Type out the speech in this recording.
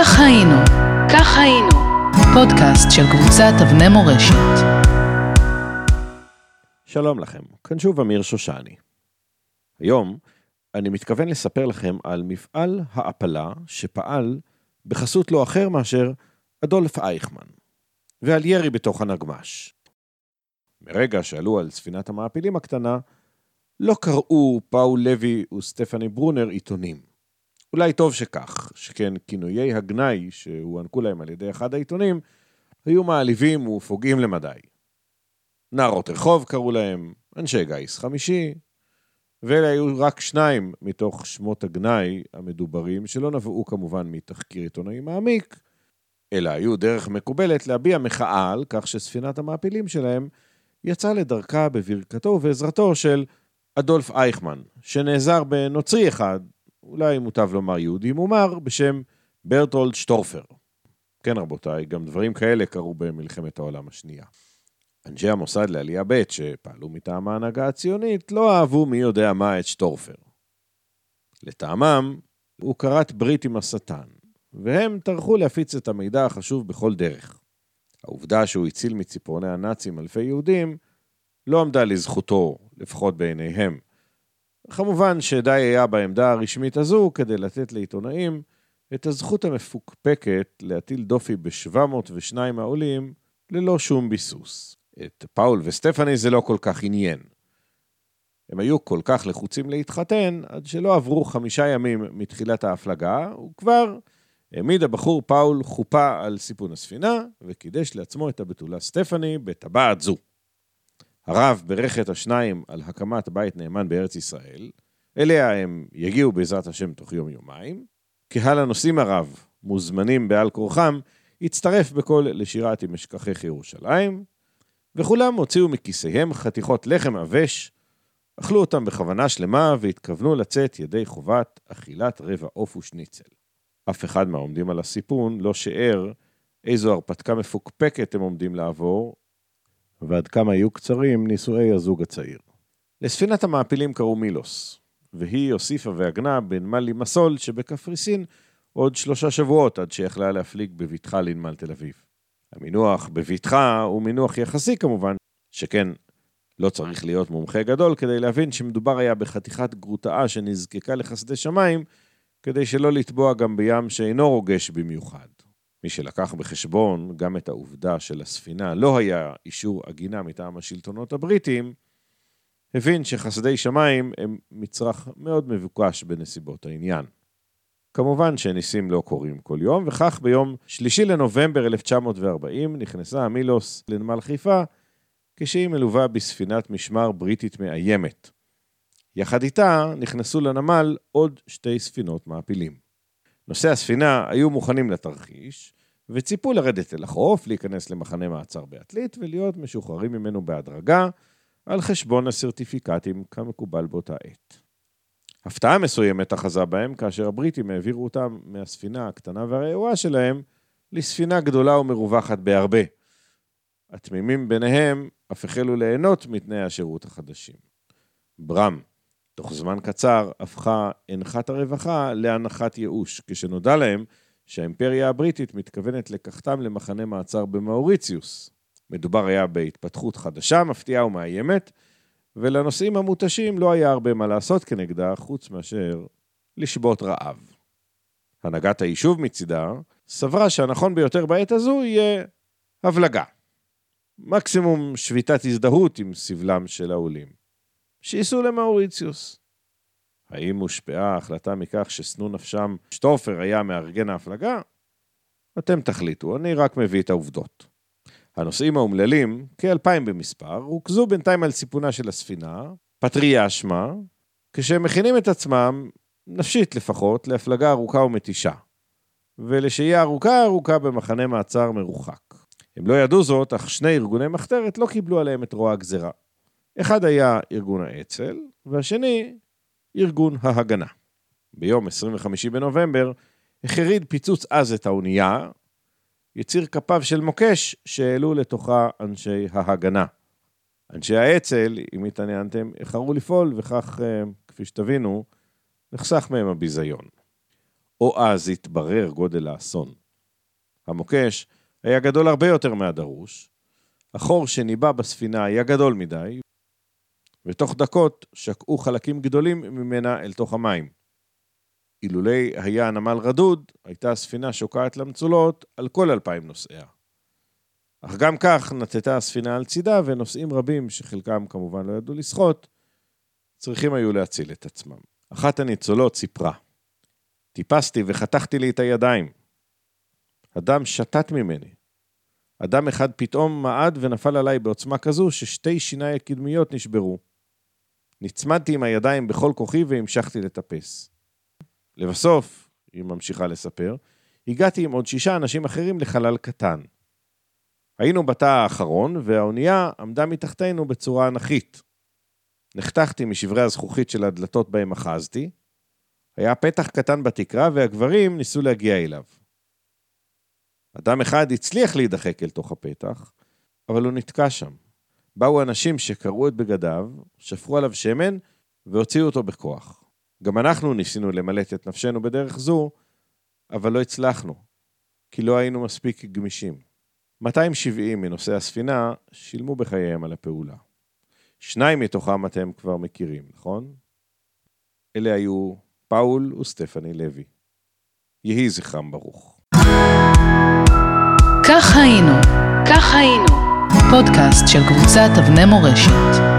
כך היינו, כך היינו, פודקאסט של קבוצת אבני מורשת. שלום לכם, כאן שוב אמיר שושני. היום אני מתכוון לספר לכם על מפעל העפלה שפעל בחסות לא אחר מאשר אדולף אייכמן, ועל ירי בתוך הנגמ"ש. מרגע שעלו על ספינת המעפילים הקטנה, לא קראו פאול לוי וסטפני ברונר עיתונים. אולי טוב שכך, שכן כינויי הגנאי שהוענקו להם על ידי אחד העיתונים, היו מעליבים ופוגעים למדי. נערות רחוב קראו להם, אנשי גיס חמישי, ואלה היו רק שניים מתוך שמות הגנאי המדוברים, שלא נבעו כמובן מתחקיר עיתונאי מעמיק, אלא היו דרך מקובלת להביע מחאה על כך שספינת המעפילים שלהם יצאה לדרכה בברכתו ובעזרתו של אדולף אייכמן, שנעזר בנוצרי אחד, אולי מוטב לומר יהודי מומר, בשם ברטולד שטורפר. כן רבותיי, גם דברים כאלה קרו במלחמת העולם השנייה. אנשי המוסד לעלייה ב' שפעלו מטעם ההנהגה הציונית לא אהבו מי יודע מה את שטורפר. לטעמם, הוא כרת ברית עם השטן, והם טרחו להפיץ את המידע החשוב בכל דרך. העובדה שהוא הציל מציפורני הנאצים אלפי יהודים לא עמדה לזכותו, לפחות בעיניהם. כמובן שדי היה בעמדה הרשמית הזו כדי לתת לעיתונאים את הזכות המפוקפקת להטיל דופי ב-702 העולים ללא שום ביסוס. את פאול וסטפני זה לא כל כך עניין. הם היו כל כך לחוצים להתחתן, עד שלא עברו חמישה ימים מתחילת ההפלגה, וכבר העמיד הבחור פאול חופה על סיפון הספינה, וקידש לעצמו את הבתולה סטפני בטבעת זו. הרב ברך את השניים על הקמת בית נאמן בארץ ישראל, אליה הם יגיעו בעזרת השם תוך יום-יומיים. קהל הנוסעים הרב, מוזמנים בעל כורחם, הצטרף בקול לשירת אם אשכחך ירושלים, וכולם הוציאו מכיסיהם חתיכות לחם עבש, אכלו אותם בכוונה שלמה והתכוונו לצאת ידי חובת אכילת רבע עוף ושניצל. אף אחד מהעומדים על הסיפון לא שיער איזו הרפתקה מפוקפקת הם עומדים לעבור, ועד כמה יהיו קצרים נישואי הזוג הצעיר. לספינת המעפילים קראו מילוס, והיא הוסיפה והגנה בנמל לימסול שבקפריסין עוד שלושה שבועות עד שיכלה להפליג בבטחה לנמל תל אביב. המינוח בבטחה הוא מינוח יחסי כמובן, שכן לא צריך להיות מומחה גדול כדי להבין שמדובר היה בחתיכת גרוטאה שנזקקה לחסדי שמיים, כדי שלא לטבוע גם בים שאינו רוגש במיוחד. מי שלקח בחשבון גם את העובדה שלספינה לא היה אישור עגינה מטעם השלטונות הבריטיים, הבין שחסדי שמיים הם מצרך מאוד מבוקש בנסיבות העניין. כמובן שניסים לא קורים כל יום, וכך ביום שלישי לנובמבר 1940 נכנסה המילוס לנמל חיפה, כשהיא מלווה בספינת משמר בריטית מאיימת. יחד איתה נכנסו לנמל עוד שתי ספינות מעפילים. נושאי הספינה היו מוכנים לתרחיש, וציפו לרדת אל החוף, להיכנס למחנה מעצר בעתלית ולהיות משוחררים ממנו בהדרגה, על חשבון הסרטיפיקטים כמקובל באותה עת. הפתעה מסוימת אחזה בהם כאשר הבריטים העבירו אותם מהספינה הקטנה והרעועה שלהם לספינה גדולה ומרווחת בהרבה. התמימים ביניהם אף החלו ליהנות מתנאי השירות החדשים. ברם, תוך זמן קצר, הפכה הנחת הרווחה להנחת ייאוש, כשנודע להם שהאימפריה הבריטית מתכוונת לקחתם למחנה מעצר במאוריציוס. מדובר היה בהתפתחות חדשה, מפתיעה ומאיימת, ולנוסעים המותשים לא היה הרבה מה לעשות כנגדה, חוץ מאשר לשבות רעב. הנהגת היישוב מצידה סברה שהנכון ביותר בעת הזו יהיה הבלגה. מקסימום שביתת הזדהות עם סבלם של העולים. שייסעו למאוריציוס. האם הושפעה ההחלטה מכך ששנוא נפשם שטופר היה מארגן ההפלגה? אתם תחליטו, אני רק מביא את העובדות. הנוסעים האומללים, כאלפיים במספר, רוכזו בינתיים על סיפונה של הספינה, פטריה שמה, כשהם מכינים את עצמם, נפשית לפחות, להפלגה ארוכה ומתישה, ולשהייה ארוכה ארוכה במחנה מעצר מרוחק. הם לא ידעו זאת, אך שני ארגוני מחתרת לא קיבלו עליהם את רוע הגזרה. אחד היה ארגון האצ"ל, והשני, ארגון ההגנה. ביום 25 בנובמבר החריד פיצוץ עז את האונייה, יציר כפיו של מוקש שהעלו לתוכה אנשי ההגנה. אנשי האצ"ל, אם התעניינתם, איחרו לפעול, וכך, אה, כפי שתבינו, נחסך מהם הביזיון. או אז התברר גודל האסון. המוקש היה גדול הרבה יותר מהדרוש, החור שניבא בספינה היה גדול מדי, ותוך דקות שקעו חלקים גדולים ממנה אל תוך המים. אילולי היה הנמל רדוד, הייתה הספינה שוקעת למצולות על כל אלפיים נוסעיה. אך גם כך נטטה הספינה על צידה, ונוסעים רבים, שחלקם כמובן לא ידעו לשחות, צריכים היו להציל את עצמם. אחת הניצולות סיפרה, טיפסתי וחתכתי לי את הידיים. הדם שתת ממני. אדם אחד פתאום מעד ונפל עליי בעוצמה כזו ששתי שיניי הקדמיות נשברו. נצמדתי עם הידיים בכל כוחי והמשכתי לטפס. לבסוף, היא ממשיכה לספר, הגעתי עם עוד שישה אנשים אחרים לחלל קטן. היינו בתא האחרון, והאונייה עמדה מתחתנו בצורה אנכית. נחתכתי משברי הזכוכית של הדלתות בהם אחזתי. היה פתח קטן בתקרה, והגברים ניסו להגיע אליו. אדם אחד הצליח להידחק אל תוך הפתח, אבל הוא נתקע שם. באו אנשים שקרעו את בגדיו, שפכו עליו שמן והוציאו אותו בכוח. גם אנחנו ניסינו למלט את נפשנו בדרך זו, אבל לא הצלחנו, כי לא היינו מספיק גמישים. 270 מנוסעי הספינה שילמו בחייהם על הפעולה. שניים מתוכם אתם כבר מכירים, נכון? אלה היו פאול וסטפני לוי. יהי זכרם ברוך. כך היינו, כך היינו, פודקאסט של קבוצת אבני מורשת.